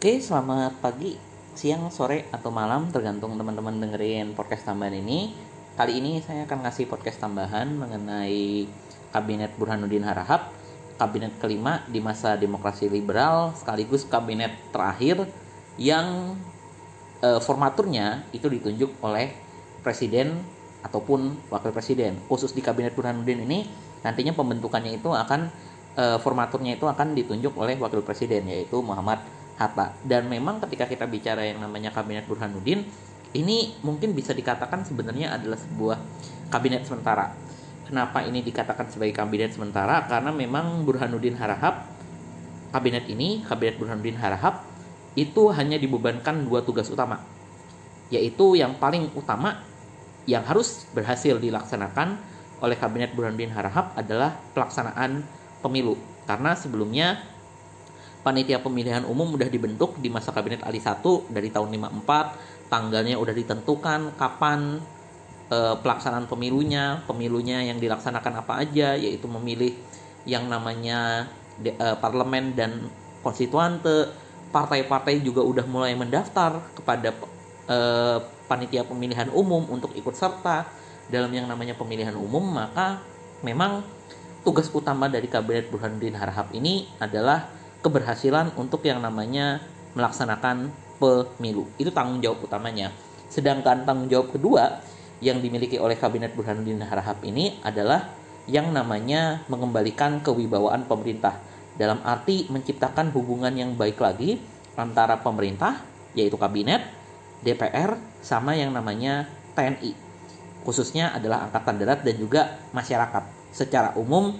Oke, selamat pagi, siang, sore, atau malam tergantung teman-teman dengerin podcast tambahan ini. Kali ini saya akan ngasih podcast tambahan mengenai Kabinet Burhanuddin Harahap, kabinet kelima di masa demokrasi liberal sekaligus kabinet terakhir yang e, formaturnya itu ditunjuk oleh presiden ataupun wakil presiden. Khusus di kabinet Burhanuddin ini nantinya pembentukannya itu akan e, formaturnya itu akan ditunjuk oleh wakil presiden yaitu Muhammad Hatta. Dan memang ketika kita bicara yang namanya kabinet Burhanuddin, ini mungkin bisa dikatakan sebenarnya adalah sebuah kabinet sementara. Kenapa ini dikatakan sebagai kabinet sementara? Karena memang Burhanuddin Harahap, kabinet ini, kabinet Burhanuddin Harahap, itu hanya dibebankan dua tugas utama. Yaitu yang paling utama yang harus berhasil dilaksanakan oleh kabinet Burhanuddin Harahap adalah pelaksanaan pemilu. Karena sebelumnya panitia pemilihan umum sudah dibentuk di masa kabinet Ali 1 dari tahun 54 tanggalnya udah ditentukan kapan e, pelaksanaan pemilunya pemilunya yang dilaksanakan apa aja yaitu memilih yang namanya de, e, parlemen dan konstituante. Partai-partai juga udah mulai mendaftar kepada e, panitia pemilihan umum untuk ikut serta. Dalam yang namanya pemilihan umum maka memang tugas utama dari kabinet Burhanuddin Harahap ini adalah keberhasilan untuk yang namanya melaksanakan pemilu. Itu tanggung jawab utamanya. Sedangkan tanggung jawab kedua yang dimiliki oleh Kabinet Burhanuddin Harahap ini adalah yang namanya mengembalikan kewibawaan pemerintah dalam arti menciptakan hubungan yang baik lagi antara pemerintah yaitu kabinet, DPR sama yang namanya TNI. Khususnya adalah angkatan darat dan juga masyarakat. Secara umum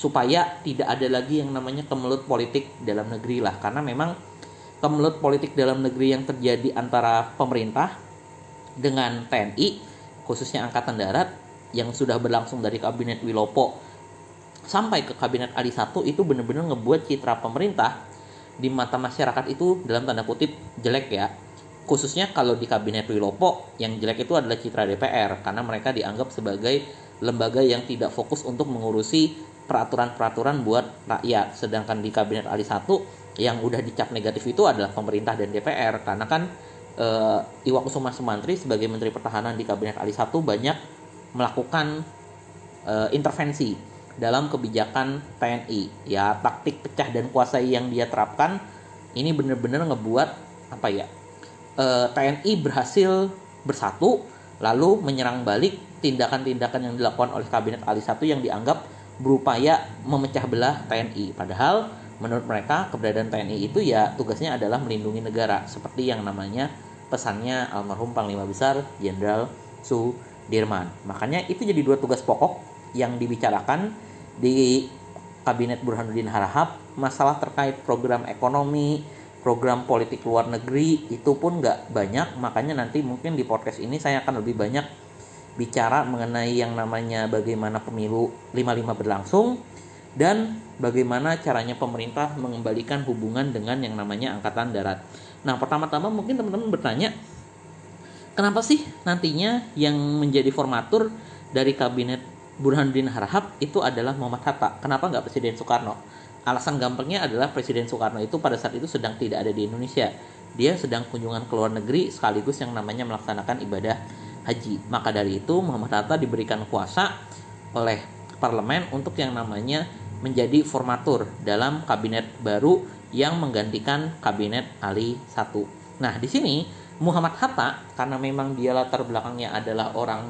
supaya tidak ada lagi yang namanya kemelut politik dalam negeri lah. Karena memang kemelut politik dalam negeri yang terjadi antara pemerintah dengan TNI khususnya angkatan darat yang sudah berlangsung dari kabinet Wilopo sampai ke kabinet Ali 1 itu benar-benar ngebuat citra pemerintah di mata masyarakat itu dalam tanda kutip jelek ya. Khususnya kalau di kabinet Wilopo yang jelek itu adalah citra DPR karena mereka dianggap sebagai lembaga yang tidak fokus untuk mengurusi peraturan-peraturan buat rakyat. Sedangkan di kabinet Ali 1 yang udah dicap negatif itu adalah pemerintah dan DPR karena kan e, Iwa Kusuma Sumantri sebagai Menteri Pertahanan di kabinet Ali 1 banyak melakukan e, intervensi dalam kebijakan TNI. Ya taktik pecah dan kuasai yang dia terapkan ini benar-benar ngebuat apa ya? E, eh, TNI berhasil bersatu lalu menyerang balik tindakan-tindakan yang dilakukan oleh kabinet Ali 1 yang dianggap berupaya memecah belah TNI. Padahal menurut mereka keberadaan TNI itu ya tugasnya adalah melindungi negara seperti yang namanya pesannya almarhum Panglima Besar Jenderal Sudirman. Makanya itu jadi dua tugas pokok yang dibicarakan di Kabinet Burhanuddin Harahap masalah terkait program ekonomi, program politik luar negeri itu pun nggak banyak makanya nanti mungkin di podcast ini saya akan lebih banyak bicara mengenai yang namanya bagaimana pemilu 55 berlangsung dan bagaimana caranya pemerintah mengembalikan hubungan dengan yang namanya angkatan darat. Nah, pertama-tama mungkin teman-teman bertanya, kenapa sih nantinya yang menjadi formatur dari kabinet Burhanuddin Harahap itu adalah Muhammad Hatta? Kenapa nggak Presiden Soekarno? Alasan gampangnya adalah Presiden Soekarno itu pada saat itu sedang tidak ada di Indonesia. Dia sedang kunjungan ke luar negeri sekaligus yang namanya melaksanakan ibadah haji. Maka dari itu Muhammad Hatta diberikan kuasa oleh parlemen untuk yang namanya menjadi formatur dalam kabinet baru yang menggantikan kabinet Ali I. Nah, di sini Muhammad Hatta karena memang dia latar belakangnya adalah orang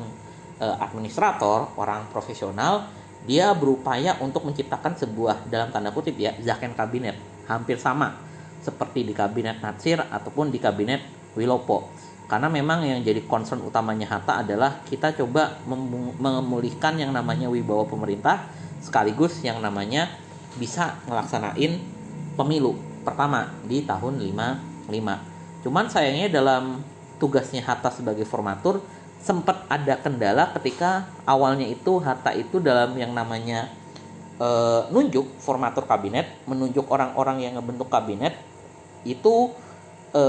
e, administrator, orang profesional, dia berupaya untuk menciptakan sebuah dalam tanda kutip ya zaken kabinet hampir sama seperti di kabinet Natsir ataupun di kabinet Wilopo karena memang yang jadi concern utamanya Hatta adalah kita coba memulihkan yang namanya wibawa pemerintah sekaligus yang namanya bisa ngelaksanain pemilu pertama di tahun 55 cuman sayangnya dalam tugasnya Hatta sebagai formatur sempat ada kendala ketika awalnya itu Hatta itu dalam yang namanya e, nunjuk formatur kabinet menunjuk orang-orang yang ngebentuk kabinet itu e,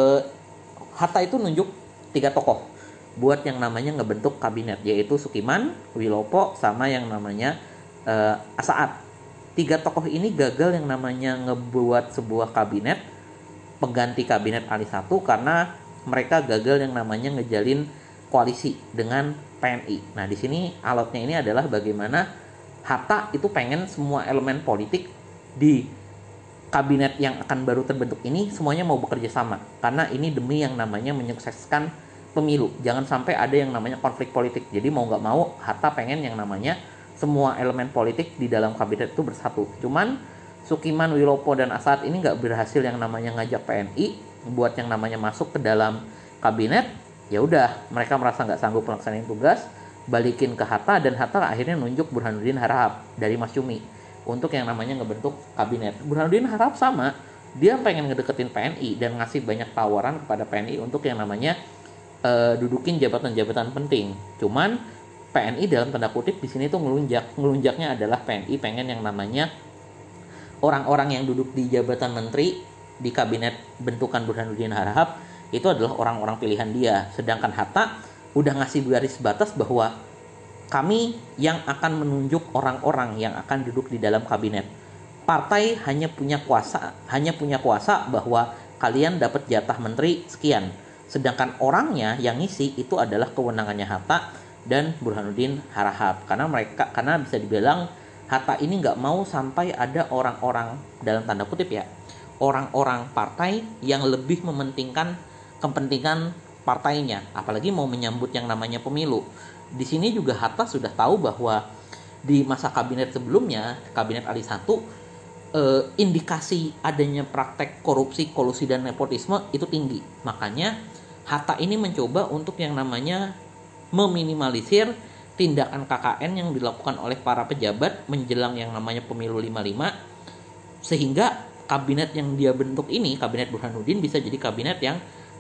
Hatta itu nunjuk tiga tokoh buat yang namanya ngebentuk kabinet yaitu Sukiman, Wilopo sama yang namanya uh, Asaat. Tiga tokoh ini gagal yang namanya ngebuat sebuah kabinet pengganti kabinet Ali 1 karena mereka gagal yang namanya ngejalin koalisi dengan PNI. Nah, di sini alatnya ini adalah bagaimana Hatta itu pengen semua elemen politik di kabinet yang akan baru terbentuk ini semuanya mau bekerja sama. Karena ini demi yang namanya menyukseskan pemilu. Jangan sampai ada yang namanya konflik politik. Jadi mau nggak mau Hatta pengen yang namanya semua elemen politik di dalam kabinet itu bersatu. Cuman Sukiman, Wilopo dan Asad ini nggak berhasil yang namanya ngajak PNI buat yang namanya masuk ke dalam kabinet. Ya udah mereka merasa nggak sanggup melaksanakan tugas balikin ke Hatta dan Hatta akhirnya nunjuk Burhanuddin Harahap dari Mas Cumi untuk yang namanya ngebentuk kabinet. Burhanuddin harap sama, dia pengen ngedeketin PNI dan ngasih banyak tawaran kepada PNI untuk yang namanya uh, dudukin jabatan-jabatan penting. Cuman PNI dalam tanda kutip di sini tuh ngelunjak, ngelunjaknya adalah PNI pengen yang namanya orang-orang yang duduk di jabatan menteri di kabinet bentukan Burhanuddin Harahap itu adalah orang-orang pilihan dia. Sedangkan Hatta udah ngasih garis batas bahwa kami yang akan menunjuk orang-orang yang akan duduk di dalam kabinet. Partai hanya punya kuasa, hanya punya kuasa bahwa kalian dapat jatah menteri sekian. Sedangkan orangnya yang ngisi itu adalah kewenangannya Hatta dan Burhanuddin Harahap. Karena mereka karena bisa dibilang Hatta ini nggak mau sampai ada orang-orang dalam tanda kutip ya orang-orang partai yang lebih mementingkan kepentingan partainya, apalagi mau menyambut yang namanya pemilu di sini juga Hatta sudah tahu bahwa di masa kabinet sebelumnya, kabinet Ali 1 eh, indikasi adanya praktek korupsi, kolusi dan nepotisme itu tinggi. Makanya Hatta ini mencoba untuk yang namanya meminimalisir tindakan KKN yang dilakukan oleh para pejabat menjelang yang namanya pemilu 55 sehingga kabinet yang dia bentuk ini kabinet Burhanuddin bisa jadi kabinet yang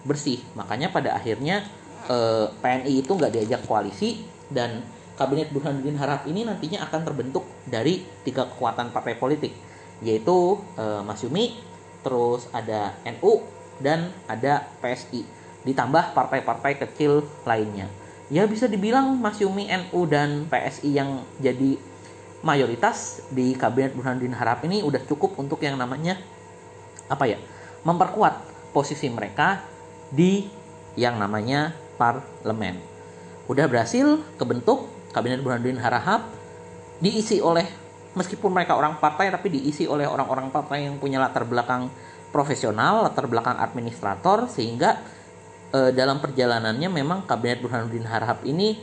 bersih makanya pada akhirnya eh, PNI itu nggak diajak koalisi dan kabinet Burhanuddin Harap ini nantinya akan terbentuk dari tiga kekuatan partai politik yaitu eh, Mas Yumi, terus ada NU dan ada PSI ditambah partai-partai kecil lainnya. Ya bisa dibilang Mas Yumi, NU dan PSI yang jadi mayoritas di kabinet Burhanuddin Harap ini udah cukup untuk yang namanya apa ya memperkuat posisi mereka di yang namanya parlemen. Udah berhasil kebentuk kabinet Burhanuddin Harahap diisi oleh meskipun mereka orang partai tapi diisi oleh orang-orang partai yang punya latar belakang profesional, latar belakang administrator sehingga e, dalam perjalanannya memang kabinet Burhanuddin Harahap ini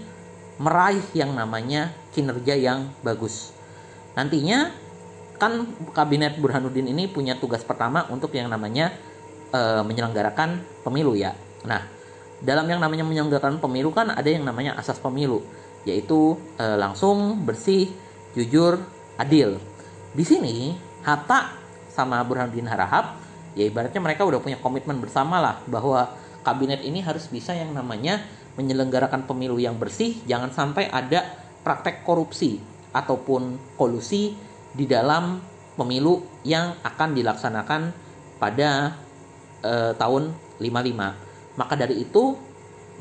meraih yang namanya kinerja yang bagus. Nantinya kan kabinet Burhanuddin ini punya tugas pertama untuk yang namanya e, menyelenggarakan pemilu ya. Nah, dalam yang namanya menyelenggarakan pemilu kan ada yang namanya asas pemilu, yaitu e, langsung, bersih, jujur, adil. Di sini Hatta sama Burhanuddin Harahap ya ibaratnya mereka udah punya komitmen bersama lah bahwa kabinet ini harus bisa yang namanya menyelenggarakan pemilu yang bersih, jangan sampai ada praktek korupsi ataupun kolusi di dalam pemilu yang akan dilaksanakan pada e, tahun 55. Maka dari itu,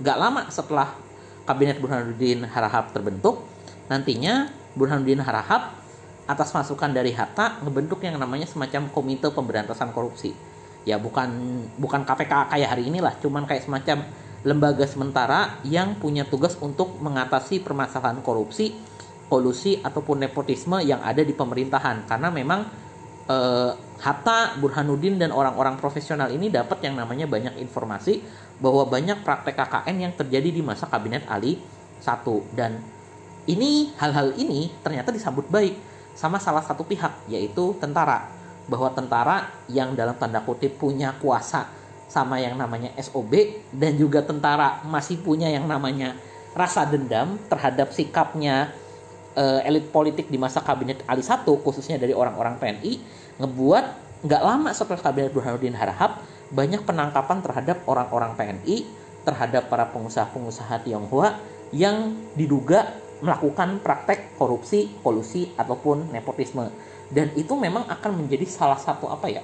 gak lama setelah Kabinet Burhanuddin Harahap terbentuk, nantinya Burhanuddin Harahap atas masukan dari Hatta ngebentuk yang namanya semacam Komite Pemberantasan Korupsi. Ya bukan bukan KPK kayak hari inilah, cuman kayak semacam lembaga sementara yang punya tugas untuk mengatasi permasalahan korupsi, kolusi ataupun nepotisme yang ada di pemerintahan. Karena memang eh, Hatta, Burhanuddin dan orang-orang profesional ini dapat yang namanya banyak informasi bahwa banyak praktek KKN yang terjadi di masa kabinet Ali satu. Dan ini hal-hal ini ternyata disambut baik sama salah satu pihak yaitu tentara. Bahwa tentara yang dalam tanda kutip punya kuasa sama yang namanya SOB dan juga tentara masih punya yang namanya rasa dendam terhadap sikapnya uh, elit politik di masa kabinet Ali satu khususnya dari orang-orang PNI ngebuat nggak lama setelah kabinet Burhanuddin Harahap banyak penangkapan terhadap orang-orang PNI, terhadap para pengusaha-pengusaha Tionghoa yang diduga melakukan praktek korupsi, kolusi ataupun nepotisme. Dan itu memang akan menjadi salah satu apa ya?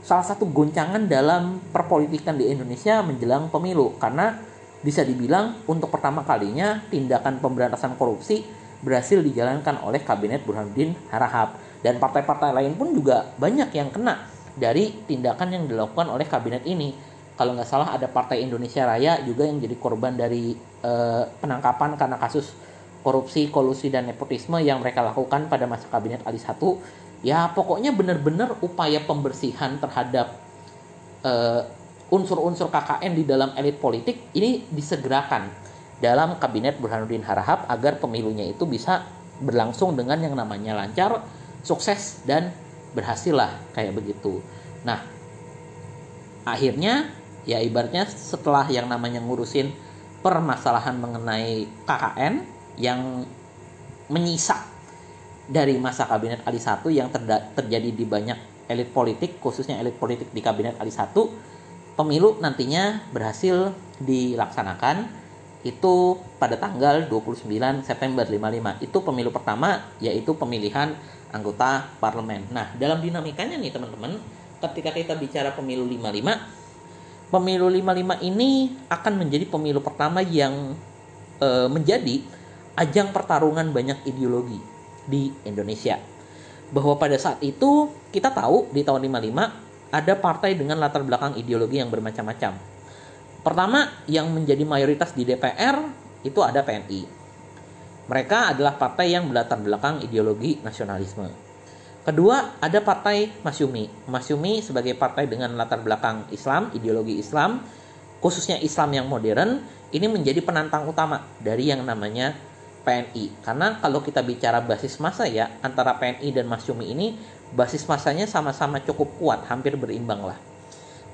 Salah satu goncangan dalam perpolitikan di Indonesia menjelang pemilu karena bisa dibilang untuk pertama kalinya tindakan pemberantasan korupsi berhasil dijalankan oleh kabinet Burhanuddin Harahap dan partai-partai lain pun juga banyak yang kena dari tindakan yang dilakukan oleh kabinet ini. Kalau nggak salah ada Partai Indonesia Raya juga yang jadi korban dari eh, penangkapan karena kasus korupsi, kolusi dan nepotisme yang mereka lakukan pada masa kabinet Ali 1. Ya pokoknya benar-benar upaya pembersihan terhadap uh, unsur-unsur KKN di dalam elit politik ini disegerakan dalam kabinet Burhanuddin Harahap agar pemilunya itu bisa berlangsung dengan yang namanya lancar, sukses dan berhasil lah kayak begitu. Nah, akhirnya ya ibaratnya setelah yang namanya ngurusin permasalahan mengenai KKN yang menyisa dari masa kabinet Ali 1 yang terjadi di banyak elit politik khususnya elit politik di kabinet Ali 1 pemilu nantinya berhasil dilaksanakan itu pada tanggal 29 September 55 itu pemilu pertama yaitu pemilihan anggota parlemen. Nah, dalam dinamikanya nih teman-teman, ketika kita bicara pemilu 55, pemilu 55 ini akan menjadi pemilu pertama yang e, menjadi ajang pertarungan banyak ideologi di Indonesia. Bahwa pada saat itu kita tahu di tahun 55 ada partai dengan latar belakang ideologi yang bermacam-macam. Pertama, yang menjadi mayoritas di DPR itu ada PNI. Mereka adalah partai yang berlatar belakang ideologi nasionalisme. Kedua, ada partai Masyumi. Masyumi sebagai partai dengan latar belakang Islam, ideologi Islam, khususnya Islam yang modern, ini menjadi penantang utama dari yang namanya PNI. Karena kalau kita bicara basis masa ya, antara PNI dan Masyumi ini basis masanya sama-sama cukup kuat, hampir berimbang lah.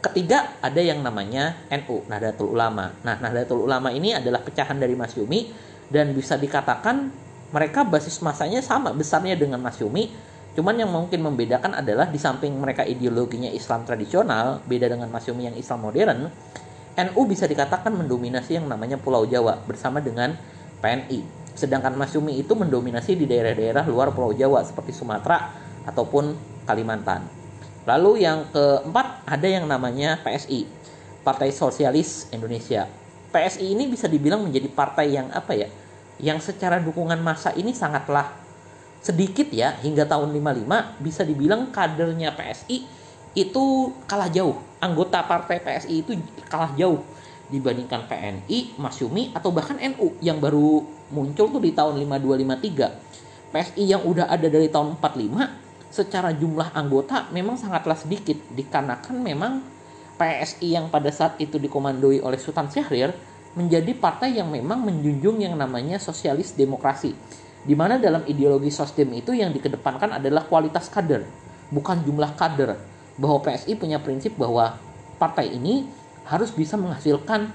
Ketiga, ada yang namanya NU, Nahdlatul Ulama. Nah, Nahdlatul Ulama ini adalah pecahan dari Masyumi dan bisa dikatakan mereka basis masanya sama besarnya dengan Masyumi. Cuman yang mungkin membedakan adalah di samping mereka ideologinya Islam tradisional, beda dengan Masyumi yang Islam modern, NU bisa dikatakan mendominasi yang namanya Pulau Jawa bersama dengan PNI. Sedangkan Masyumi itu mendominasi di daerah-daerah luar Pulau Jawa seperti Sumatera ataupun Kalimantan. Lalu yang keempat ada yang namanya PSI, Partai Sosialis Indonesia. PSI ini bisa dibilang menjadi partai yang apa ya? Yang secara dukungan massa ini sangatlah sedikit ya hingga tahun 55 bisa dibilang kadernya PSI itu kalah jauh. Anggota partai PSI itu kalah jauh dibandingkan PNI, Masyumi atau bahkan NU yang baru muncul tuh di tahun 5253. PSI yang udah ada dari tahun 45 secara jumlah anggota memang sangatlah sedikit dikarenakan memang PSI yang pada saat itu dikomandoi oleh Sultan Syahrir menjadi partai yang memang menjunjung yang namanya sosialis demokrasi. Di mana dalam ideologi sosdem itu yang dikedepankan adalah kualitas kader, bukan jumlah kader. Bahwa PSI punya prinsip bahwa partai ini harus bisa menghasilkan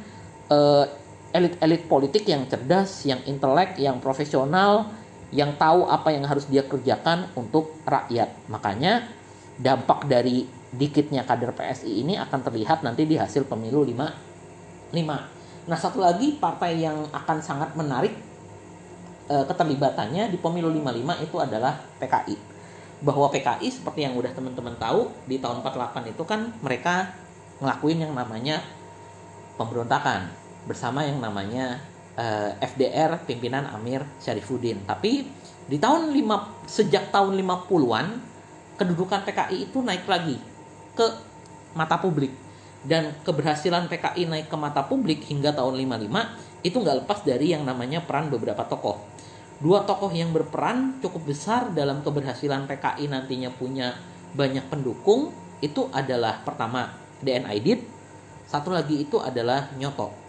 uh, elit-elit politik yang cerdas, yang intelek, yang profesional, yang tahu apa yang harus dia kerjakan untuk rakyat. Makanya dampak dari dikitnya kader PSI ini akan terlihat nanti di hasil pemilu 5 5. Nah, satu lagi partai yang akan sangat menarik e, keterlibatannya di pemilu 55 itu adalah PKI. Bahwa PKI seperti yang udah teman-teman tahu di tahun 48 itu kan mereka ngelakuin yang namanya pemberontakan bersama yang namanya uh, eh, FDR pimpinan Amir Syarifuddin. Tapi di tahun 5 sejak tahun 50-an kedudukan PKI itu naik lagi ke mata publik dan keberhasilan PKI naik ke mata publik hingga tahun 55 itu nggak lepas dari yang namanya peran beberapa tokoh. Dua tokoh yang berperan cukup besar dalam keberhasilan PKI nantinya punya banyak pendukung itu adalah pertama DN Aidit, satu lagi itu adalah Nyoto.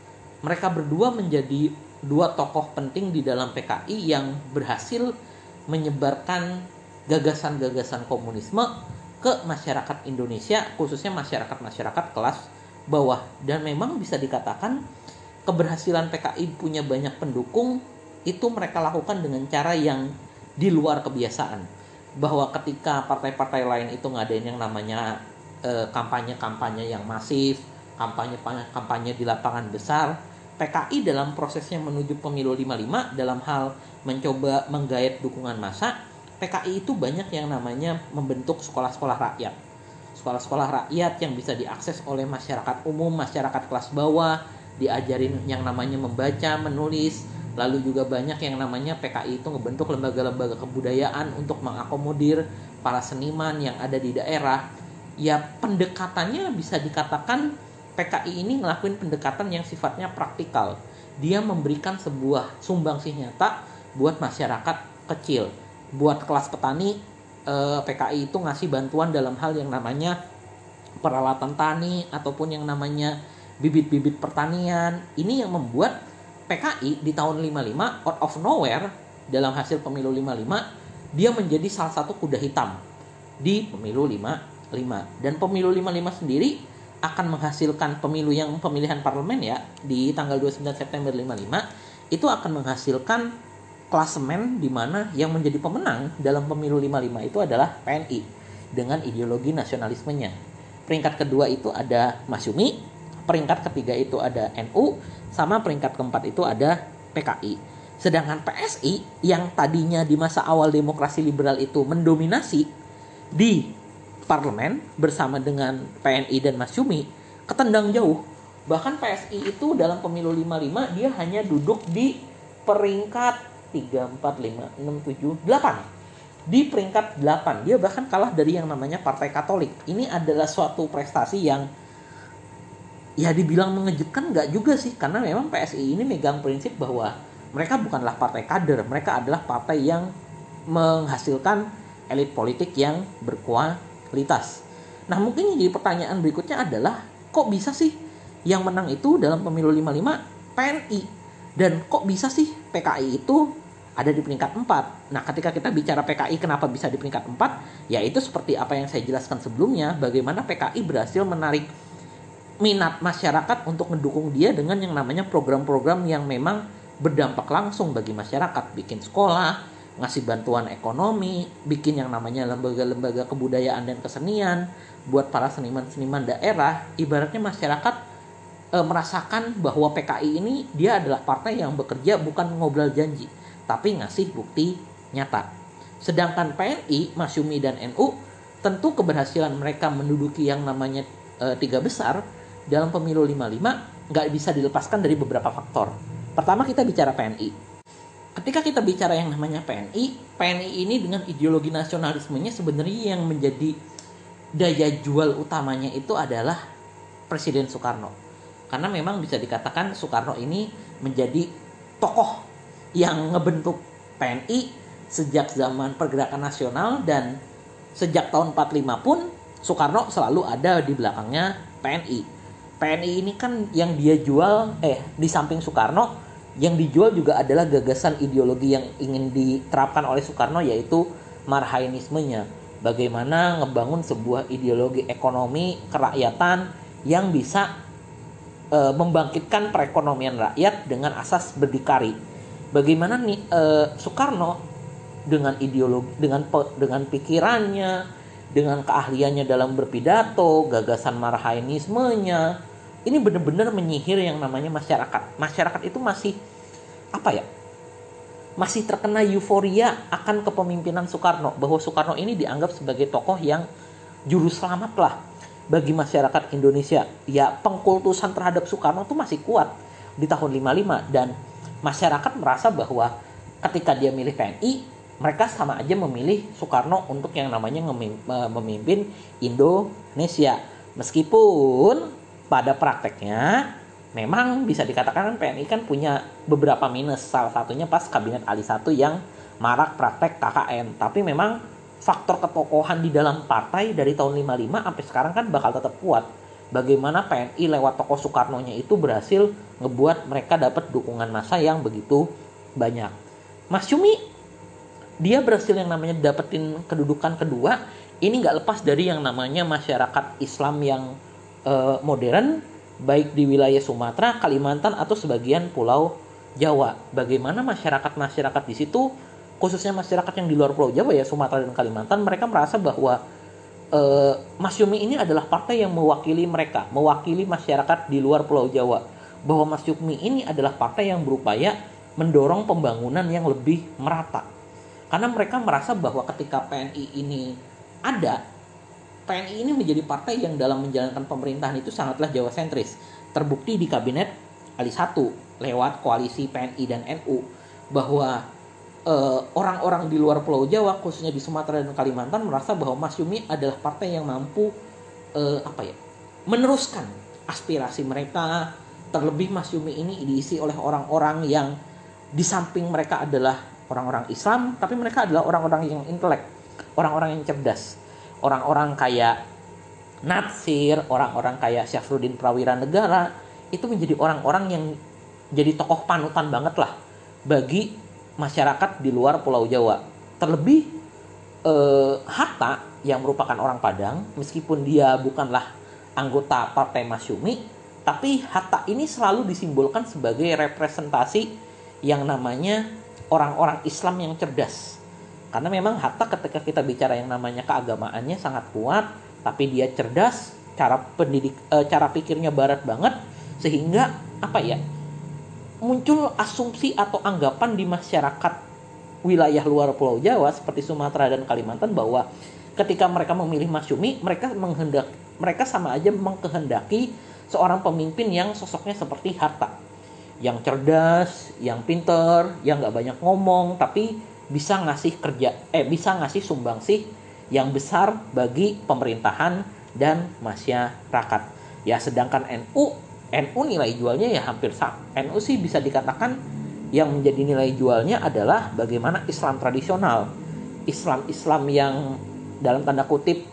Mereka berdua menjadi dua tokoh penting di dalam PKI yang berhasil menyebarkan gagasan-gagasan komunisme ke masyarakat Indonesia, khususnya masyarakat-masyarakat kelas bawah. Dan memang bisa dikatakan keberhasilan PKI punya banyak pendukung itu mereka lakukan dengan cara yang di luar kebiasaan. Bahwa ketika partai-partai lain itu ngadain yang namanya Eh, kampanye-kampanye yang masif, kampanye-kampanye di lapangan besar. PKI dalam prosesnya menuju pemilu 55 dalam hal mencoba menggait dukungan massa, PKI itu banyak yang namanya membentuk sekolah-sekolah rakyat. Sekolah-sekolah rakyat yang bisa diakses oleh masyarakat umum, masyarakat kelas bawah, diajarin yang namanya membaca, menulis, lalu juga banyak yang namanya PKI itu membentuk lembaga-lembaga kebudayaan untuk mengakomodir para seniman yang ada di daerah ya pendekatannya bisa dikatakan PKI ini ngelakuin pendekatan yang sifatnya praktikal. Dia memberikan sebuah sumbangsih nyata buat masyarakat kecil, buat kelas petani eh, PKI itu ngasih bantuan dalam hal yang namanya peralatan tani ataupun yang namanya bibit-bibit pertanian. Ini yang membuat PKI di tahun 55 out of nowhere dalam hasil pemilu 55 dia menjadi salah satu kuda hitam di pemilu 55 dan pemilu 55 sendiri akan menghasilkan pemilu yang pemilihan parlemen ya di tanggal 29 September 55 itu akan menghasilkan klasemen di mana yang menjadi pemenang dalam pemilu 55 itu adalah PNI dengan ideologi nasionalismenya. Peringkat kedua itu ada Masyumi, peringkat ketiga itu ada NU, sama peringkat keempat itu ada PKI. Sedangkan PSI yang tadinya di masa awal demokrasi liberal itu mendominasi di parlemen bersama dengan PNI dan Mas Yumi ketendang jauh. Bahkan PSI itu dalam pemilu 55 dia hanya duduk di peringkat 3, 4, 5, 6, 7, 8. Di peringkat 8. Dia bahkan kalah dari yang namanya Partai Katolik. Ini adalah suatu prestasi yang ya dibilang mengejutkan nggak juga sih. Karena memang PSI ini megang prinsip bahwa mereka bukanlah partai kader. Mereka adalah partai yang menghasilkan elit politik yang berkualitas kualitas. Nah mungkin jadi pertanyaan berikutnya adalah kok bisa sih yang menang itu dalam pemilu 55 PNI dan kok bisa sih PKI itu ada di peringkat 4. Nah, ketika kita bicara PKI kenapa bisa di peringkat 4? Yaitu seperti apa yang saya jelaskan sebelumnya, bagaimana PKI berhasil menarik minat masyarakat untuk mendukung dia dengan yang namanya program-program yang memang berdampak langsung bagi masyarakat, bikin sekolah, ngasih bantuan ekonomi, bikin yang namanya lembaga-lembaga kebudayaan dan kesenian buat para seniman-seniman daerah, ibaratnya masyarakat e, merasakan bahwa PKI ini dia adalah partai yang bekerja bukan ngobrol janji, tapi ngasih bukti nyata. Sedangkan PNI, Masyumi dan NU tentu keberhasilan mereka menduduki yang namanya e, tiga besar dalam pemilu 55 nggak bisa dilepaskan dari beberapa faktor. Pertama kita bicara PNI ketika kita bicara yang namanya PNI, PNI ini dengan ideologi nasionalismenya sebenarnya yang menjadi daya jual utamanya itu adalah Presiden Soekarno. Karena memang bisa dikatakan Soekarno ini menjadi tokoh yang ngebentuk PNI sejak zaman pergerakan nasional dan sejak tahun 45 pun Soekarno selalu ada di belakangnya PNI. PNI ini kan yang dia jual eh di samping Soekarno yang dijual juga adalah gagasan ideologi yang ingin diterapkan oleh Soekarno yaitu marhainismenya. Bagaimana ngebangun sebuah ideologi ekonomi kerakyatan yang bisa e, membangkitkan perekonomian rakyat dengan asas berdikari. Bagaimana nih e, Soekarno dengan ideologi dengan dengan pikirannya, dengan keahliannya dalam berpidato, gagasan marhainismenya, ini benar-benar menyihir yang namanya masyarakat. Masyarakat itu masih apa ya? Masih terkena euforia akan kepemimpinan Soekarno bahwa Soekarno ini dianggap sebagai tokoh yang juru selamat lah bagi masyarakat Indonesia. Ya pengkultusan terhadap Soekarno itu masih kuat di tahun 55 dan masyarakat merasa bahwa ketika dia milih PNI mereka sama aja memilih Soekarno untuk yang namanya memimpin Indonesia. Meskipun pada prakteknya memang bisa dikatakan kan PNI kan punya beberapa minus. Salah satunya pas kabinet Ali 1 yang marak praktek KKN tapi memang faktor ketokohan di dalam partai dari tahun 55 sampai sekarang kan bakal tetap kuat. Bagaimana PNI lewat tokoh Soekarno-nya itu berhasil ngebuat mereka dapat dukungan massa yang begitu banyak. Mas Yumi dia berhasil yang namanya dapetin kedudukan kedua. Ini nggak lepas dari yang namanya masyarakat Islam yang uh, modern baik di wilayah Sumatera, Kalimantan atau sebagian pulau Jawa. Bagaimana masyarakat-masyarakat di situ khususnya masyarakat yang di luar pulau Jawa ya Sumatera dan Kalimantan mereka merasa bahwa uh, Mas Yumi ini adalah partai yang mewakili mereka, mewakili masyarakat di luar pulau Jawa. Bahwa Mas Yumi ini adalah partai yang berupaya mendorong pembangunan yang lebih merata. Karena mereka merasa bahwa ketika PNI ini ada, PNI ini menjadi partai yang dalam menjalankan pemerintahan itu sangatlah Jawa sentris. Terbukti di kabinet Ali 1 lewat koalisi PNI dan NU bahwa eh, orang-orang di luar Pulau Jawa khususnya di Sumatera dan Kalimantan merasa bahwa Mas Yumi adalah partai yang mampu uh, apa ya meneruskan aspirasi mereka terlebih Mas Yumi ini diisi oleh orang-orang yang di samping mereka adalah orang-orang Islam tapi mereka adalah orang-orang yang intelek orang-orang yang cerdas orang-orang kayak Natsir orang-orang kayak Syafruddin Prawira Negara itu menjadi orang-orang yang jadi tokoh panutan banget lah bagi masyarakat di luar Pulau Jawa terlebih eh, Hatta yang merupakan orang Padang meskipun dia bukanlah anggota Partai Masyumi tapi Hatta ini selalu disimbolkan sebagai representasi yang namanya orang-orang Islam yang cerdas. Karena memang Hatta ketika kita bicara yang namanya keagamaannya sangat kuat, tapi dia cerdas, cara pendidik e, cara pikirnya barat banget sehingga apa ya? muncul asumsi atau anggapan di masyarakat wilayah luar Pulau Jawa seperti Sumatera dan Kalimantan bahwa ketika mereka memilih Masyumi, mereka menghendak mereka sama aja mengkehendaki seorang pemimpin yang sosoknya seperti Harta yang cerdas, yang pinter, yang nggak banyak ngomong, tapi bisa ngasih kerja, eh bisa ngasih sumbangsih yang besar bagi pemerintahan dan masyarakat. Ya sedangkan NU, NU nilai jualnya ya hampir sama. NU sih bisa dikatakan yang menjadi nilai jualnya adalah bagaimana Islam tradisional, Islam-Islam yang dalam tanda kutip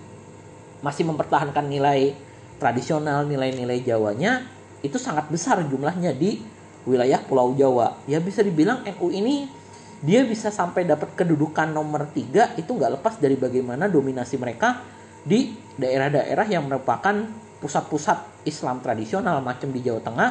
masih mempertahankan nilai tradisional nilai-nilai Jawanya itu sangat besar jumlahnya di wilayah Pulau Jawa. Ya bisa dibilang NU ini dia bisa sampai dapat kedudukan nomor tiga itu nggak lepas dari bagaimana dominasi mereka di daerah-daerah yang merupakan pusat-pusat Islam tradisional macam di Jawa Tengah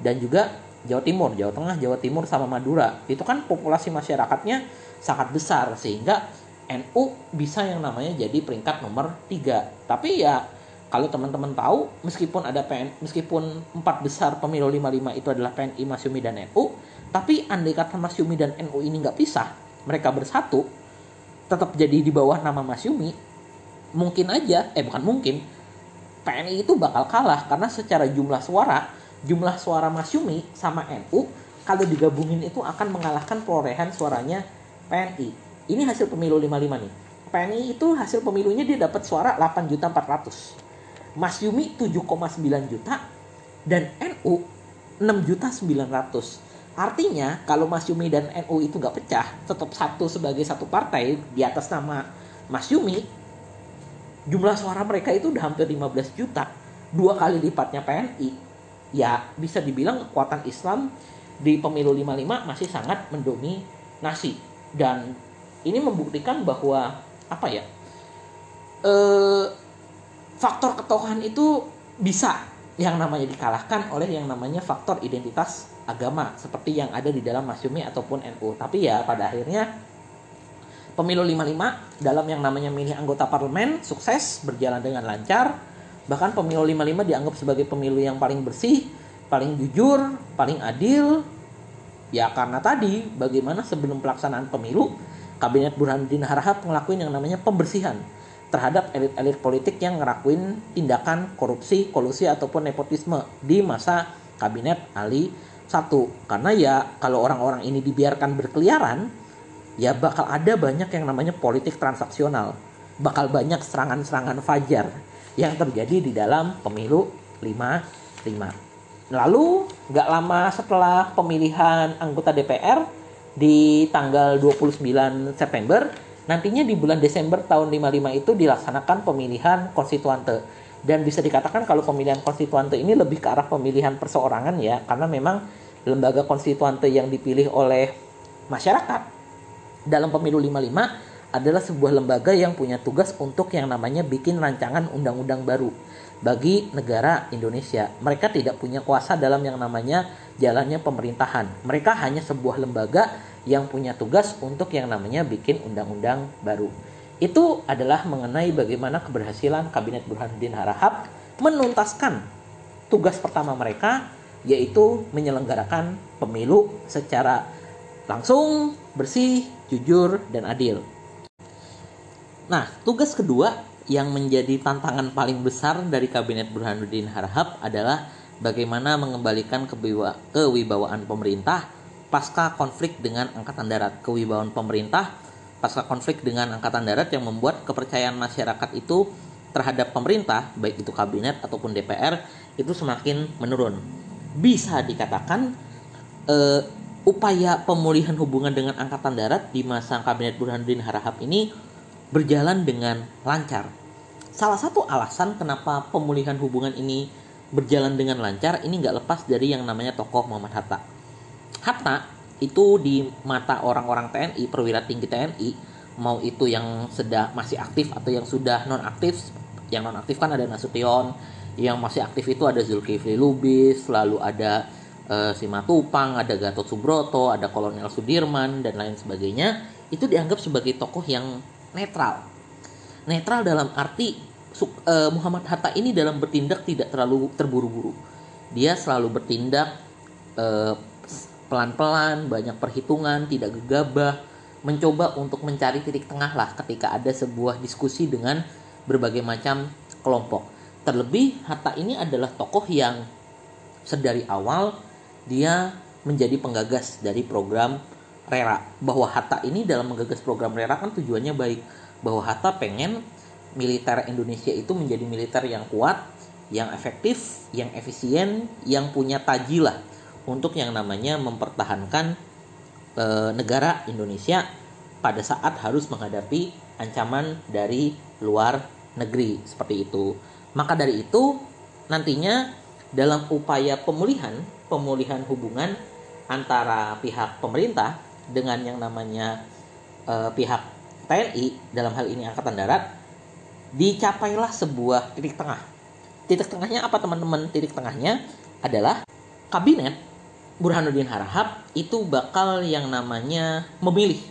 dan juga Jawa Timur, Jawa Tengah, Jawa Timur sama Madura. Itu kan populasi masyarakatnya sangat besar sehingga NU bisa yang namanya jadi peringkat nomor tiga. Tapi ya kalau teman-teman tahu meskipun ada PN meskipun empat besar pemilu 55 itu adalah PNI Masyumi dan NU tapi andai kata Masyumi dan NU ini nggak pisah mereka bersatu tetap jadi di bawah nama Masyumi mungkin aja eh bukan mungkin PNI itu bakal kalah. Karena secara jumlah suara jumlah suara Masyumi sama NU kalau digabungin itu akan mengalahkan perolehan suaranya PNI ini hasil pemilu 55 nih. PNI itu hasil pemilunya dia dapat suara 8 juta 400 Mas Yumi 7,9 juta dan NU 6 juta 900 artinya kalau Mas Yumi dan NU itu nggak pecah tetap satu sebagai satu partai di atas nama Mas Yumi jumlah suara mereka itu udah hampir 15 juta. Dua kali lipatnya PNI ya bisa dibilang kekuatan Islam di pemilu 55 masih sangat mendominasi. Dan ini membuktikan bahwa apa ya eh faktor ketokohan itu bisa yang namanya dikalahkan oleh yang namanya faktor identitas agama seperti yang ada di dalam Masyumi ataupun NU. Tapi ya pada akhirnya pemilu 55 dalam yang namanya milih anggota parlemen sukses berjalan dengan lancar. Bahkan pemilu 55 dianggap sebagai pemilu yang paling bersih, paling jujur, paling adil. Ya karena tadi bagaimana sebelum pelaksanaan pemilu Kabinet Burhanuddin Harahap ngelakuin yang namanya pembersihan terhadap elit-elit politik yang ngerakuin tindakan korupsi, kolusi ataupun nepotisme di masa kabinet Ali satu karena ya kalau orang-orang ini dibiarkan berkeliaran ya bakal ada banyak yang namanya politik transaksional bakal banyak serangan-serangan fajar yang terjadi di dalam pemilu 55 lalu nggak lama setelah pemilihan anggota DPR di tanggal 29 September Nantinya di bulan Desember tahun 55 itu dilaksanakan pemilihan konstituante. Dan bisa dikatakan kalau pemilihan konstituante ini lebih ke arah pemilihan perseorangan ya, karena memang lembaga konstituante yang dipilih oleh masyarakat dalam pemilu 55 adalah sebuah lembaga yang punya tugas untuk yang namanya bikin rancangan undang-undang baru bagi negara Indonesia. Mereka tidak punya kuasa dalam yang namanya jalannya pemerintahan. Mereka hanya sebuah lembaga yang punya tugas untuk yang namanya bikin undang-undang baru. Itu adalah mengenai bagaimana keberhasilan Kabinet Burhanuddin Harahap menuntaskan tugas pertama mereka yaitu menyelenggarakan pemilu secara langsung, bersih, jujur, dan adil. Nah, tugas kedua yang menjadi tantangan paling besar dari Kabinet Burhanuddin Harahap adalah bagaimana mengembalikan kewibawaan pemerintah pasca konflik dengan Angkatan Darat. Kewibawaan pemerintah pasca konflik dengan Angkatan Darat yang membuat kepercayaan masyarakat itu terhadap pemerintah, baik itu kabinet ataupun DPR, itu semakin menurun. Bisa dikatakan uh, upaya pemulihan hubungan dengan Angkatan Darat di masa Kabinet Burhanuddin Harahap ini berjalan dengan lancar. Salah satu alasan kenapa pemulihan hubungan ini berjalan dengan lancar ini nggak lepas dari yang namanya tokoh Muhammad Hatta. Hatta itu di mata orang-orang TNI, perwira tinggi TNI, mau itu yang sedang masih aktif atau yang sudah non aktif, yang non aktif kan ada Nasution, yang masih aktif itu ada Zulkifli Lubis, lalu ada uh, Simatupang, ada Gatot Subroto, ada Kolonel Sudirman dan lain sebagainya, itu dianggap sebagai tokoh yang netral. Netral dalam arti uh, Muhammad Hatta ini dalam bertindak tidak terlalu terburu-buru. Dia selalu bertindak uh, pelan-pelan, banyak perhitungan, tidak gegabah, mencoba untuk mencari titik tengah lah ketika ada sebuah diskusi dengan berbagai macam kelompok. Terlebih Hatta ini adalah tokoh yang sedari awal dia menjadi penggagas dari program Rera. Bahwa Hatta ini dalam menggagas program Rera kan tujuannya baik. Bahwa Hatta pengen militer Indonesia itu menjadi militer yang kuat, yang efektif, yang efisien, yang punya tajilah untuk yang namanya mempertahankan e, negara Indonesia pada saat harus menghadapi ancaman dari luar negeri. Seperti itu. Maka dari itu nantinya dalam upaya pemulihan pemulihan hubungan antara pihak pemerintah dengan yang namanya e, pihak TNI dalam hal ini Angkatan Darat dicapailah sebuah titik tengah. Titik tengahnya apa teman-teman? Titik tengahnya adalah kabinet Burhanuddin Harahap itu bakal yang namanya memilih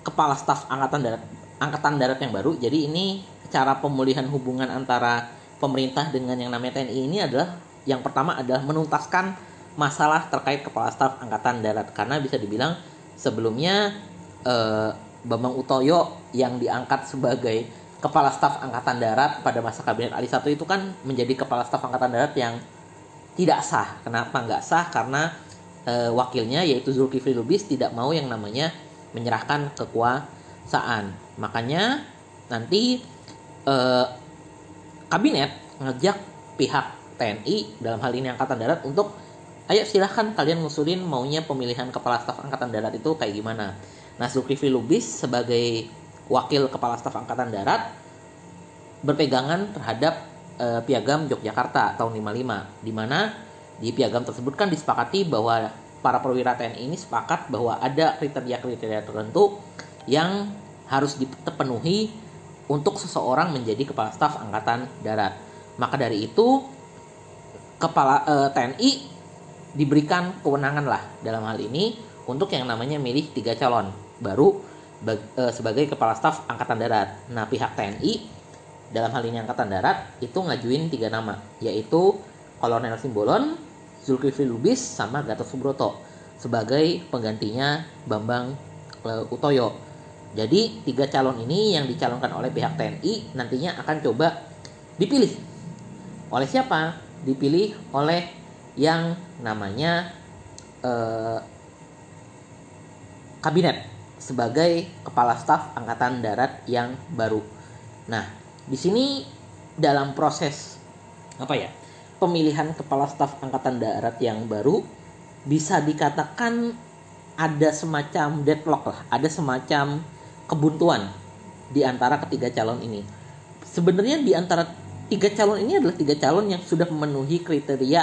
kepala staf angkatan darat angkatan darat yang baru. Jadi ini cara pemulihan hubungan antara pemerintah dengan yang namanya TNI ini adalah yang pertama adalah menuntaskan masalah terkait kepala staf angkatan darat karena bisa dibilang sebelumnya eh, Bambang Utoyo yang diangkat sebagai kepala staf angkatan darat pada masa kabinet Ali satu itu kan menjadi kepala staf angkatan darat yang tidak sah. Kenapa nggak sah? Karena e, wakilnya yaitu Zulkifli Lubis tidak mau yang namanya menyerahkan kekuasaan. Makanya nanti e, kabinet ngejak pihak TNI dalam hal ini Angkatan Darat untuk ayo silahkan kalian ngusulin maunya pemilihan kepala staf Angkatan Darat itu kayak gimana. Nah Zulkifli Lubis sebagai wakil kepala staf Angkatan Darat berpegangan terhadap e, Piagam Yogyakarta tahun 55 di mana di piagam tersebut kan disepakati bahwa para perwira TNI ini sepakat bahwa ada kriteria-kriteria tertentu yang harus dipenuhi untuk seseorang menjadi kepala staf angkatan darat. Maka dari itu kepala eh, TNI diberikan kewenangan lah dalam hal ini untuk yang namanya milih tiga calon baru bag, uh, sebagai kepala staf angkatan darat. Nah pihak TNI dalam hal ini angkatan darat itu ngajuin tiga nama yaitu Kolonel Simbolon, Zulkifli Lubis sama Gatot Subroto sebagai penggantinya Bambang uh, Utoyo. Jadi tiga calon ini yang dicalonkan oleh pihak TNI nantinya akan coba dipilih oleh siapa? dipilih oleh yang namanya eh, kabinet sebagai kepala staf angkatan darat yang baru. Nah, di sini dalam proses apa ya pemilihan kepala staf angkatan darat yang baru bisa dikatakan ada semacam deadlock lah, ada semacam kebuntuan di antara ketiga calon ini. Sebenarnya di antara tiga calon ini adalah tiga calon yang sudah memenuhi kriteria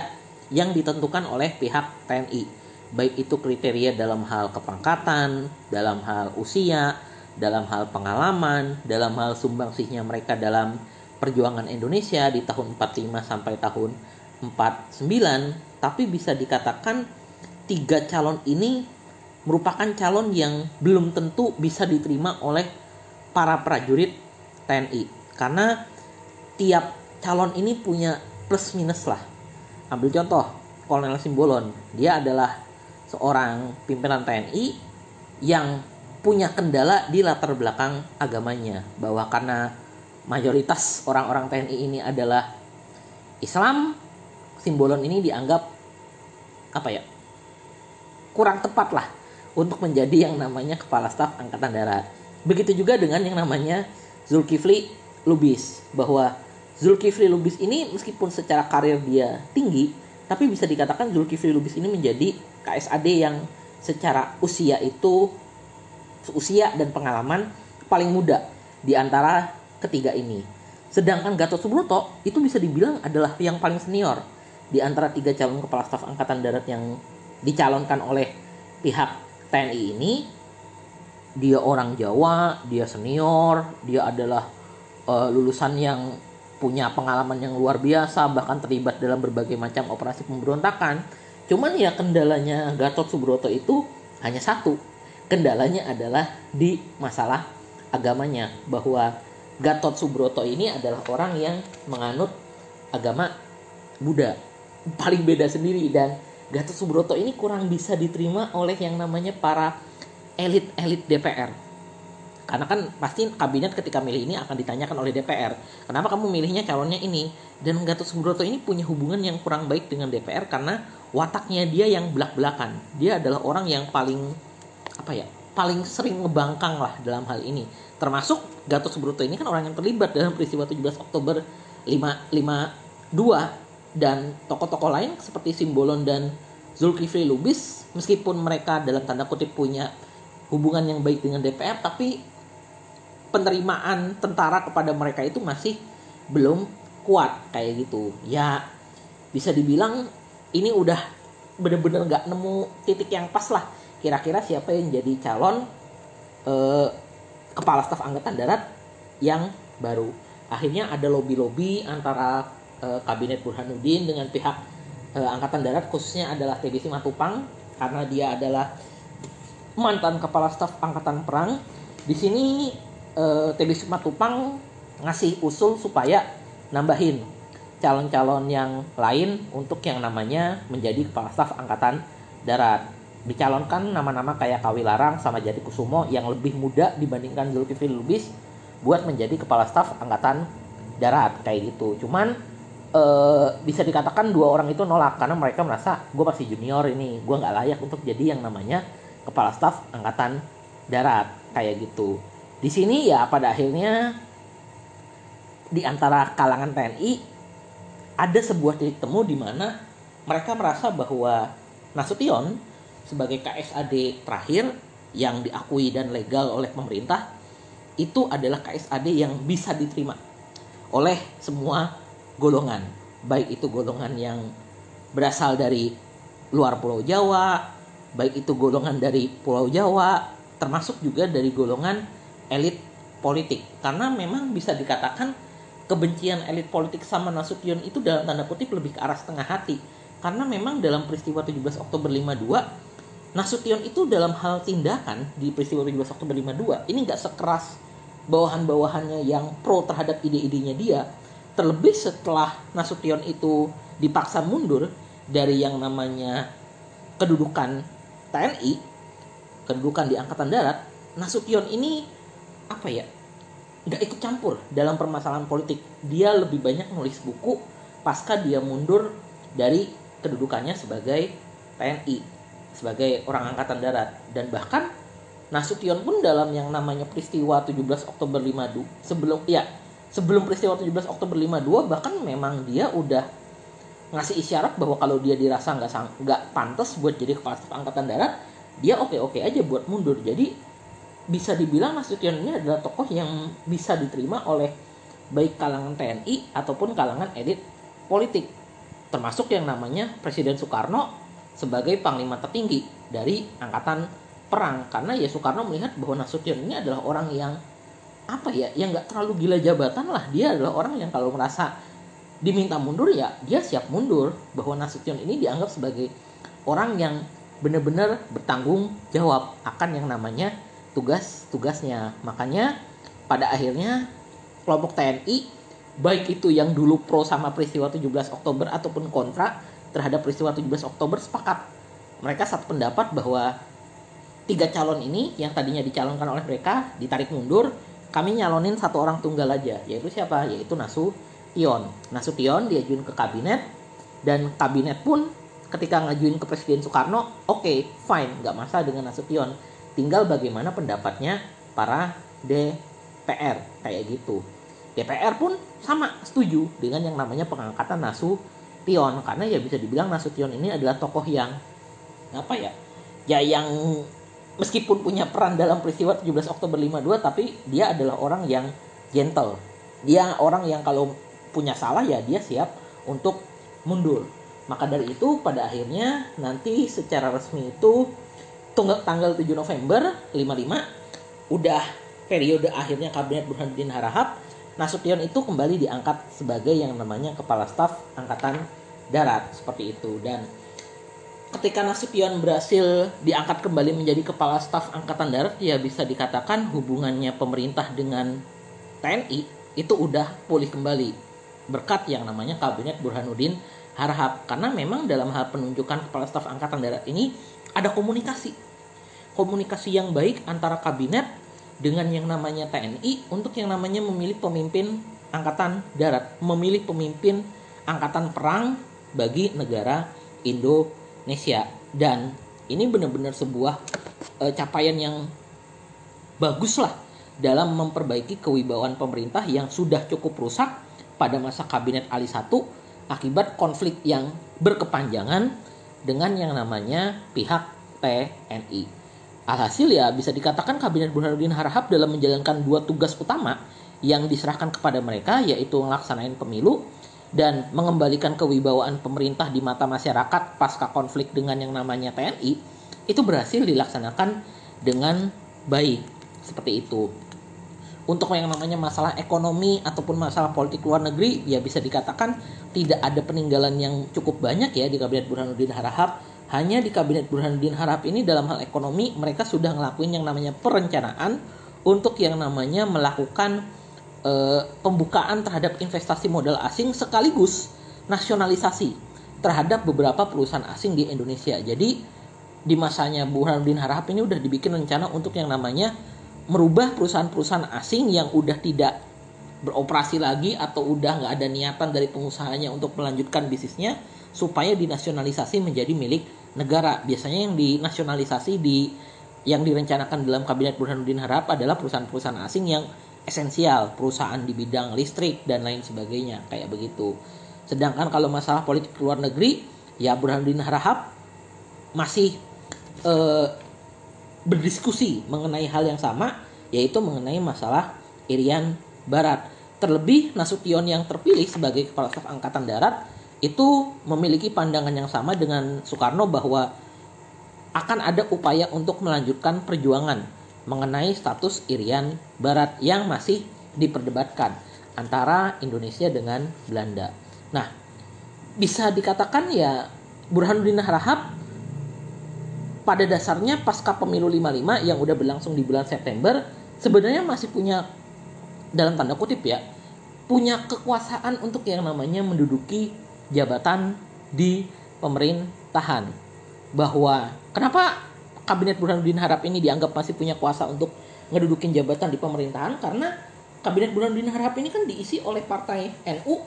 yang ditentukan oleh pihak TNI baik itu kriteria dalam hal kepangkatan dalam hal usia dalam hal pengalaman dalam hal sumbangsihnya mereka dalam perjuangan Indonesia di tahun 45 sampai tahun 49 tapi bisa dikatakan tiga calon ini merupakan calon yang belum tentu bisa diterima oleh para prajurit TNI karena tiap calon ini punya plus minus lah. Ambil contoh, Kolonel Simbolon, dia adalah seorang pimpinan TNI yang punya kendala di latar belakang agamanya bahwa karena mayoritas orang-orang TNI ini adalah Islam, Simbolon ini dianggap apa ya? kurang tepat lah untuk menjadi yang namanya kepala staf angkatan darat. Begitu juga dengan yang namanya Zulkifli Lubis bahwa Zulkifli Lubis ini meskipun secara karir dia tinggi tapi bisa dikatakan Zulkifli Lubis ini menjadi KSAD yang secara usia itu usia dan pengalaman paling muda di antara ketiga ini. Sedangkan Gatot Subroto itu bisa dibilang adalah yang paling senior di antara tiga calon kepala staf angkatan darat yang dicalonkan oleh pihak TNI ini. Dia orang Jawa, dia senior, dia adalah uh, lulusan yang punya pengalaman yang luar biasa, bahkan terlibat dalam berbagai macam operasi pemberontakan. Cuman ya kendalanya Gatot Subroto itu hanya satu. Kendalanya adalah di masalah agamanya bahwa Gatot Subroto ini adalah orang yang menganut agama Buddha paling beda sendiri dan Gatot Subroto ini kurang bisa diterima oleh yang namanya para elit-elit DPR karena kan pasti kabinet ketika milih ini akan ditanyakan oleh DPR kenapa kamu milihnya calonnya ini? Dan Gatot Subroto ini punya hubungan yang kurang baik dengan DPR karena wataknya dia yang belak-belakan. Dia adalah orang yang paling apa ya paling sering ngebangkang lah dalam hal ini. Termasuk Gatot Subroto ini kan orang yang terlibat dalam peristiwa 17 Oktober 552 dan tokoh-tokoh lain seperti Simbolon dan Zulkifli Lubis meskipun mereka dalam tanda kutip punya hubungan yang baik dengan DPR tapi penerimaan tentara kepada mereka itu masih belum kuat kayak gitu ya bisa dibilang ini udah bener-bener nggak nemu titik yang pas lah kira-kira siapa yang jadi calon eh, kepala staf angkatan darat yang baru. Akhirnya ada lobby-lobby antara uh, kabinet Burhanuddin dengan pihak uh, angkatan darat khususnya adalah TB Simatupang karena dia adalah mantan kepala staf angkatan perang. Di sini uh, TB Simatupang ngasih usul supaya nambahin calon-calon yang lain untuk yang namanya menjadi kepala staf angkatan darat dicalonkan nama-nama kayak Kawilarang sama Jati Kusumo yang lebih muda dibandingkan Zulkifli Lubis buat menjadi kepala staf angkatan darat kayak gitu. Cuman e, bisa dikatakan dua orang itu nolak karena mereka merasa gue masih junior ini, gue nggak layak untuk jadi yang namanya kepala staf angkatan darat kayak gitu. Di sini ya pada akhirnya di antara kalangan TNI ada sebuah titik temu di mana mereka merasa bahwa Nasution sebagai KSAD terakhir yang diakui dan legal oleh pemerintah itu adalah KSAD yang bisa diterima oleh semua golongan. Baik itu golongan yang berasal dari luar Pulau Jawa baik itu golongan dari Pulau Jawa termasuk juga dari golongan elit politik. Karena memang bisa dikatakan kebencian elit politik sama Nasution itu dalam tanda kutip lebih ke arah setengah hati. Karena memang dalam peristiwa 17 Oktober 52 Nasution itu dalam hal tindakan di peristiwa 17 Oktober 52 ini nggak sekeras bawahan-bawahannya yang pro terhadap ide-idenya dia terlebih setelah Nasution itu dipaksa mundur dari yang namanya kedudukan TNI kedudukan di angkatan darat Nasution ini apa ya nggak ikut campur dalam permasalahan politik. Dia lebih banyak nulis buku pasca dia mundur dari kedudukannya sebagai TNI sebagai orang angkatan darat. Dan bahkan Nasution pun dalam yang namanya peristiwa 17 Oktober 52 sebelum ya sebelum peristiwa 17 Oktober 52 bahkan memang dia udah ngasih isyarat bahwa kalau dia dirasa nggak nggak pantas buat jadi kepala staf angkatan darat dia oke oke aja buat mundur. Jadi bisa dibilang Nasution ini adalah tokoh yang bisa diterima oleh baik kalangan TNI ataupun kalangan elit politik termasuk yang namanya Presiden Soekarno sebagai panglima tertinggi dari angkatan perang. Karena ya Soekarno melihat bahwa Nasution ini adalah orang yang apa ya yang nggak terlalu gila jabatan lah. Dia adalah orang yang kalau merasa diminta mundur ya dia siap mundur. Bahwa Nasution ini dianggap sebagai orang yang benar-benar bertanggung jawab akan yang namanya tugas-tugasnya makanya pada akhirnya kelompok TNI baik itu yang dulu pro sama peristiwa 17 Oktober ataupun kontra terhadap peristiwa 17 Oktober sepakat. Mereka satu pendapat bahwa tiga calon ini yang tadinya dicalonkan oleh mereka ditarik mundur, kami nyalonin satu orang tunggal aja, yaitu siapa? Yaitu Nasution. Nasution diajuin ke kabinet dan kabinet pun ketika ngajuin ke Presiden Soekarno, oke, okay, fine, nggak masalah dengan Nasution. Tinggal bagaimana pendapatnya para DPR kayak gitu. DPR pun sama setuju dengan yang namanya pengangkatan Nasution karena ya bisa dibilang Nasution ini adalah tokoh yang apa ya ya yang meskipun punya peran dalam peristiwa 17 Oktober 52 tapi dia adalah orang yang gentle. Dia orang yang kalau punya salah ya dia siap untuk mundur. Maka dari itu pada akhirnya nanti secara resmi itu tanggal 7 November 55 udah periode akhirnya kabinet Burhanuddin Harahap Nasution itu kembali diangkat sebagai yang namanya kepala staf angkatan darat. Seperti itu. Dan ketika Nasution berhasil diangkat kembali menjadi kepala staf angkatan darat ya bisa dikatakan hubungannya pemerintah dengan TNI itu udah pulih kembali. Berkat yang namanya kabinet Burhanuddin Harahap. Karena memang dalam hal penunjukan kepala staf angkatan darat ini ada komunikasi. Komunikasi yang baik antara kabinet dengan yang namanya TNI untuk yang namanya memilih pemimpin angkatan darat, memilih pemimpin angkatan perang bagi negara Indonesia. Dan ini benar-benar sebuah e, capaian yang bagus lah dalam memperbaiki kewibawaan pemerintah yang sudah cukup rusak pada masa kabinet Ali 1 akibat konflik yang berkepanjangan dengan yang namanya pihak TNI. Alhasil ya bisa dikatakan Kabinet Burhanuddin Harahap dalam menjalankan dua tugas utama yang diserahkan kepada mereka yaitu melaksanakan pemilu dan mengembalikan kewibawaan pemerintah di mata masyarakat pasca konflik dengan yang namanya TNI itu berhasil dilaksanakan dengan baik seperti itu. Untuk yang namanya masalah ekonomi ataupun masalah politik luar negeri ya bisa dikatakan tidak ada peninggalan yang cukup banyak ya di Kabinet Burhanuddin Harahap hanya di kabinet Burhanuddin Harap ini dalam hal ekonomi mereka sudah ngelakuin yang namanya perencanaan untuk yang namanya melakukan e, pembukaan terhadap investasi modal asing sekaligus nasionalisasi terhadap beberapa perusahaan asing di Indonesia. Jadi di masanya Burhanuddin Harap ini udah dibikin rencana untuk yang namanya merubah perusahaan-perusahaan asing yang udah tidak beroperasi lagi atau udah nggak ada niatan dari pengusahanya untuk melanjutkan bisnisnya supaya dinasionalisasi menjadi milik negara. Biasanya yang dinasionalisasi di yang direncanakan dalam kabinet Burhanuddin Harap adalah perusahaan-perusahaan asing yang esensial, perusahaan di bidang listrik dan lain sebagainya, kayak begitu. Sedangkan kalau masalah politik luar negeri, ya Burhanuddin Harap masih eh, berdiskusi mengenai hal yang sama, yaitu mengenai masalah Irian Barat. Terlebih Nasution yang terpilih sebagai kepala staf angkatan darat itu memiliki pandangan yang sama dengan Soekarno bahwa akan ada upaya untuk melanjutkan perjuangan mengenai status Irian Barat yang masih diperdebatkan antara Indonesia dengan Belanda. Nah, bisa dikatakan ya Burhanuddin Harahap pada dasarnya pasca pemilu 55 yang udah berlangsung di bulan September sebenarnya masih punya dalam tanda kutip ya punya kekuasaan untuk yang namanya menduduki jabatan di pemerintahan bahwa kenapa kabinet Burhanuddin Harap ini dianggap masih punya kuasa untuk ngedudukin jabatan di pemerintahan karena kabinet Burhanuddin Harap ini kan diisi oleh partai NU,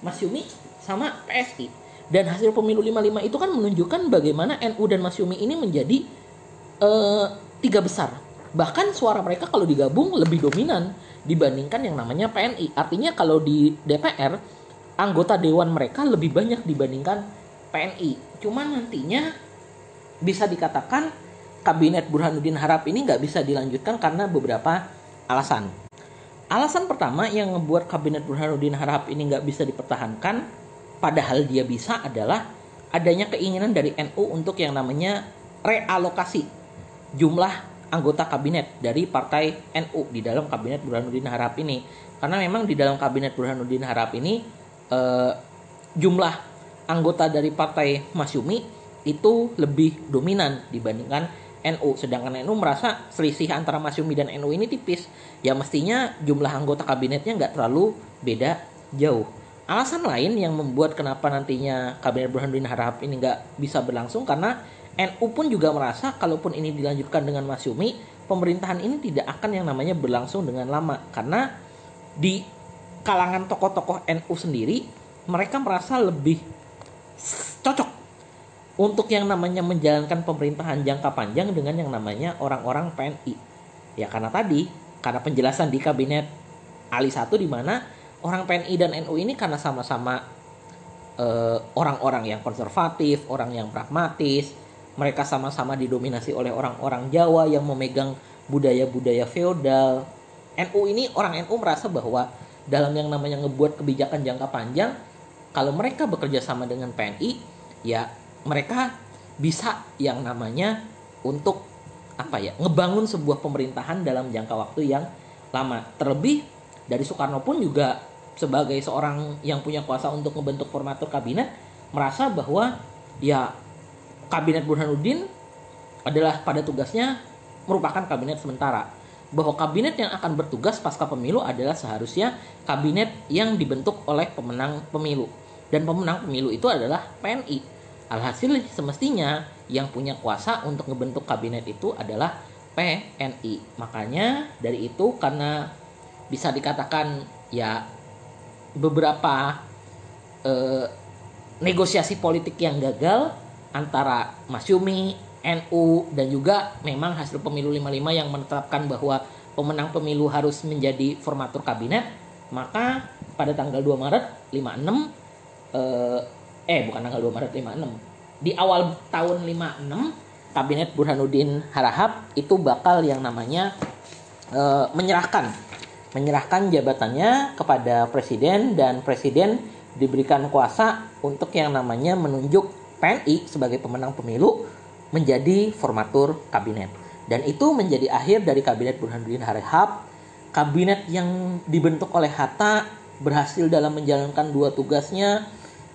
Masyumi sama PSI. Dan hasil pemilu 55 itu kan menunjukkan bagaimana NU dan Masyumi ini menjadi uh, tiga besar. Bahkan suara mereka kalau digabung lebih dominan dibandingkan yang namanya PNI. Artinya kalau di DPR anggota dewan mereka lebih banyak dibandingkan PNI. Cuman nantinya bisa dikatakan kabinet Burhanuddin Harap ini nggak bisa dilanjutkan karena beberapa alasan. Alasan pertama yang membuat kabinet Burhanuddin Harap ini nggak bisa dipertahankan, padahal dia bisa adalah adanya keinginan dari NU untuk yang namanya realokasi jumlah anggota kabinet dari partai NU di dalam kabinet Burhanuddin Harap ini. Karena memang di dalam kabinet Burhanuddin Harap ini uh, jumlah anggota dari partai Masyumi itu lebih dominan dibandingkan NU. Sedangkan NU merasa selisih antara Masyumi dan NU ini tipis. Ya mestinya jumlah anggota kabinetnya nggak terlalu beda jauh. Alasan lain yang membuat kenapa nantinya kabinet Burhanuddin Harahap ini nggak bisa berlangsung karena NU pun juga merasa kalaupun ini dilanjutkan dengan Masyumi, pemerintahan ini tidak akan yang namanya berlangsung dengan lama karena di kalangan tokoh-tokoh NU sendiri mereka merasa lebih cocok untuk yang namanya menjalankan pemerintahan jangka panjang dengan yang namanya orang-orang PNI. Ya karena tadi, karena penjelasan di kabinet Ali satu di mana orang PNI dan NU ini karena sama-sama eh, orang-orang yang konservatif, orang yang pragmatis, mereka sama-sama didominasi oleh orang-orang Jawa yang memegang budaya-budaya feodal. NU ini orang NU merasa bahwa dalam yang namanya ngebuat kebijakan jangka panjang, kalau mereka bekerja sama dengan PNI, ya mereka bisa yang namanya untuk apa ya ngebangun sebuah pemerintahan dalam jangka waktu yang lama. Terlebih dari Soekarno pun juga sebagai seorang yang punya kuasa untuk membentuk formatur kabinet merasa bahwa ya kabinet Burhanuddin adalah pada tugasnya merupakan kabinet sementara. Bahwa kabinet yang akan bertugas pasca pemilu adalah seharusnya kabinet yang dibentuk oleh pemenang pemilu. Dan pemenang pemilu itu adalah PNI alhasil semestinya yang punya kuasa untuk membentuk kabinet itu adalah PNI makanya dari itu karena bisa dikatakan ya beberapa eh, negosiasi politik yang gagal antara Mas Yumi, NU dan juga memang hasil pemilu 55 yang menetapkan bahwa pemenang pemilu harus menjadi formatur kabinet, maka pada tanggal 2 Maret 56 eh, eh bukan tanggal 2 Maret 56. Di awal tahun 56 kabinet Burhanuddin Harahap itu bakal yang namanya eh, menyerahkan menyerahkan jabatannya kepada presiden dan presiden diberikan kuasa untuk yang namanya menunjuk PNI sebagai pemenang pemilu menjadi formatur kabinet. Dan itu menjadi akhir dari kabinet Burhanuddin Harahap. Kabinet yang dibentuk oleh Hatta berhasil dalam menjalankan dua tugasnya.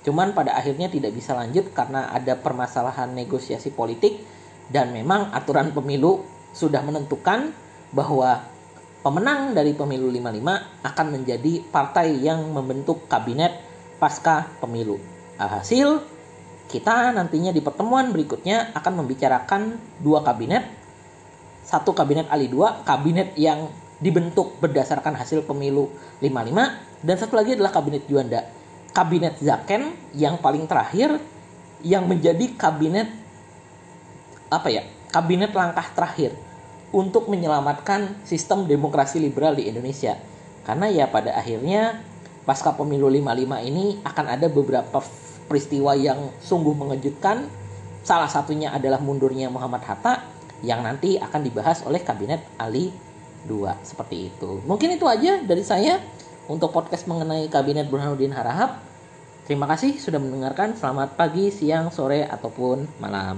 Cuman pada akhirnya tidak bisa lanjut karena ada permasalahan negosiasi politik dan memang aturan pemilu sudah menentukan bahwa pemenang dari pemilu 55 akan menjadi partai yang membentuk kabinet pasca pemilu. Alhasil, kita nantinya di pertemuan berikutnya akan membicarakan dua kabinet. Satu kabinet Ali 2, kabinet yang dibentuk berdasarkan hasil pemilu 55 dan satu lagi adalah kabinet Juanda. Kabinet Zaken yang paling terakhir yang menjadi kabinet apa ya? Kabinet langkah terakhir untuk menyelamatkan sistem demokrasi liberal di Indonesia. Karena ya pada akhirnya pasca pemilu 55 ini akan ada beberapa peristiwa yang sungguh mengejutkan. Salah satunya adalah mundurnya Muhammad Hatta yang nanti akan dibahas oleh kabinet Ali II seperti itu. Mungkin itu aja dari saya untuk podcast mengenai kabinet Burhanuddin Harahap. Terima kasih sudah mendengarkan. Selamat pagi, siang, sore ataupun malam.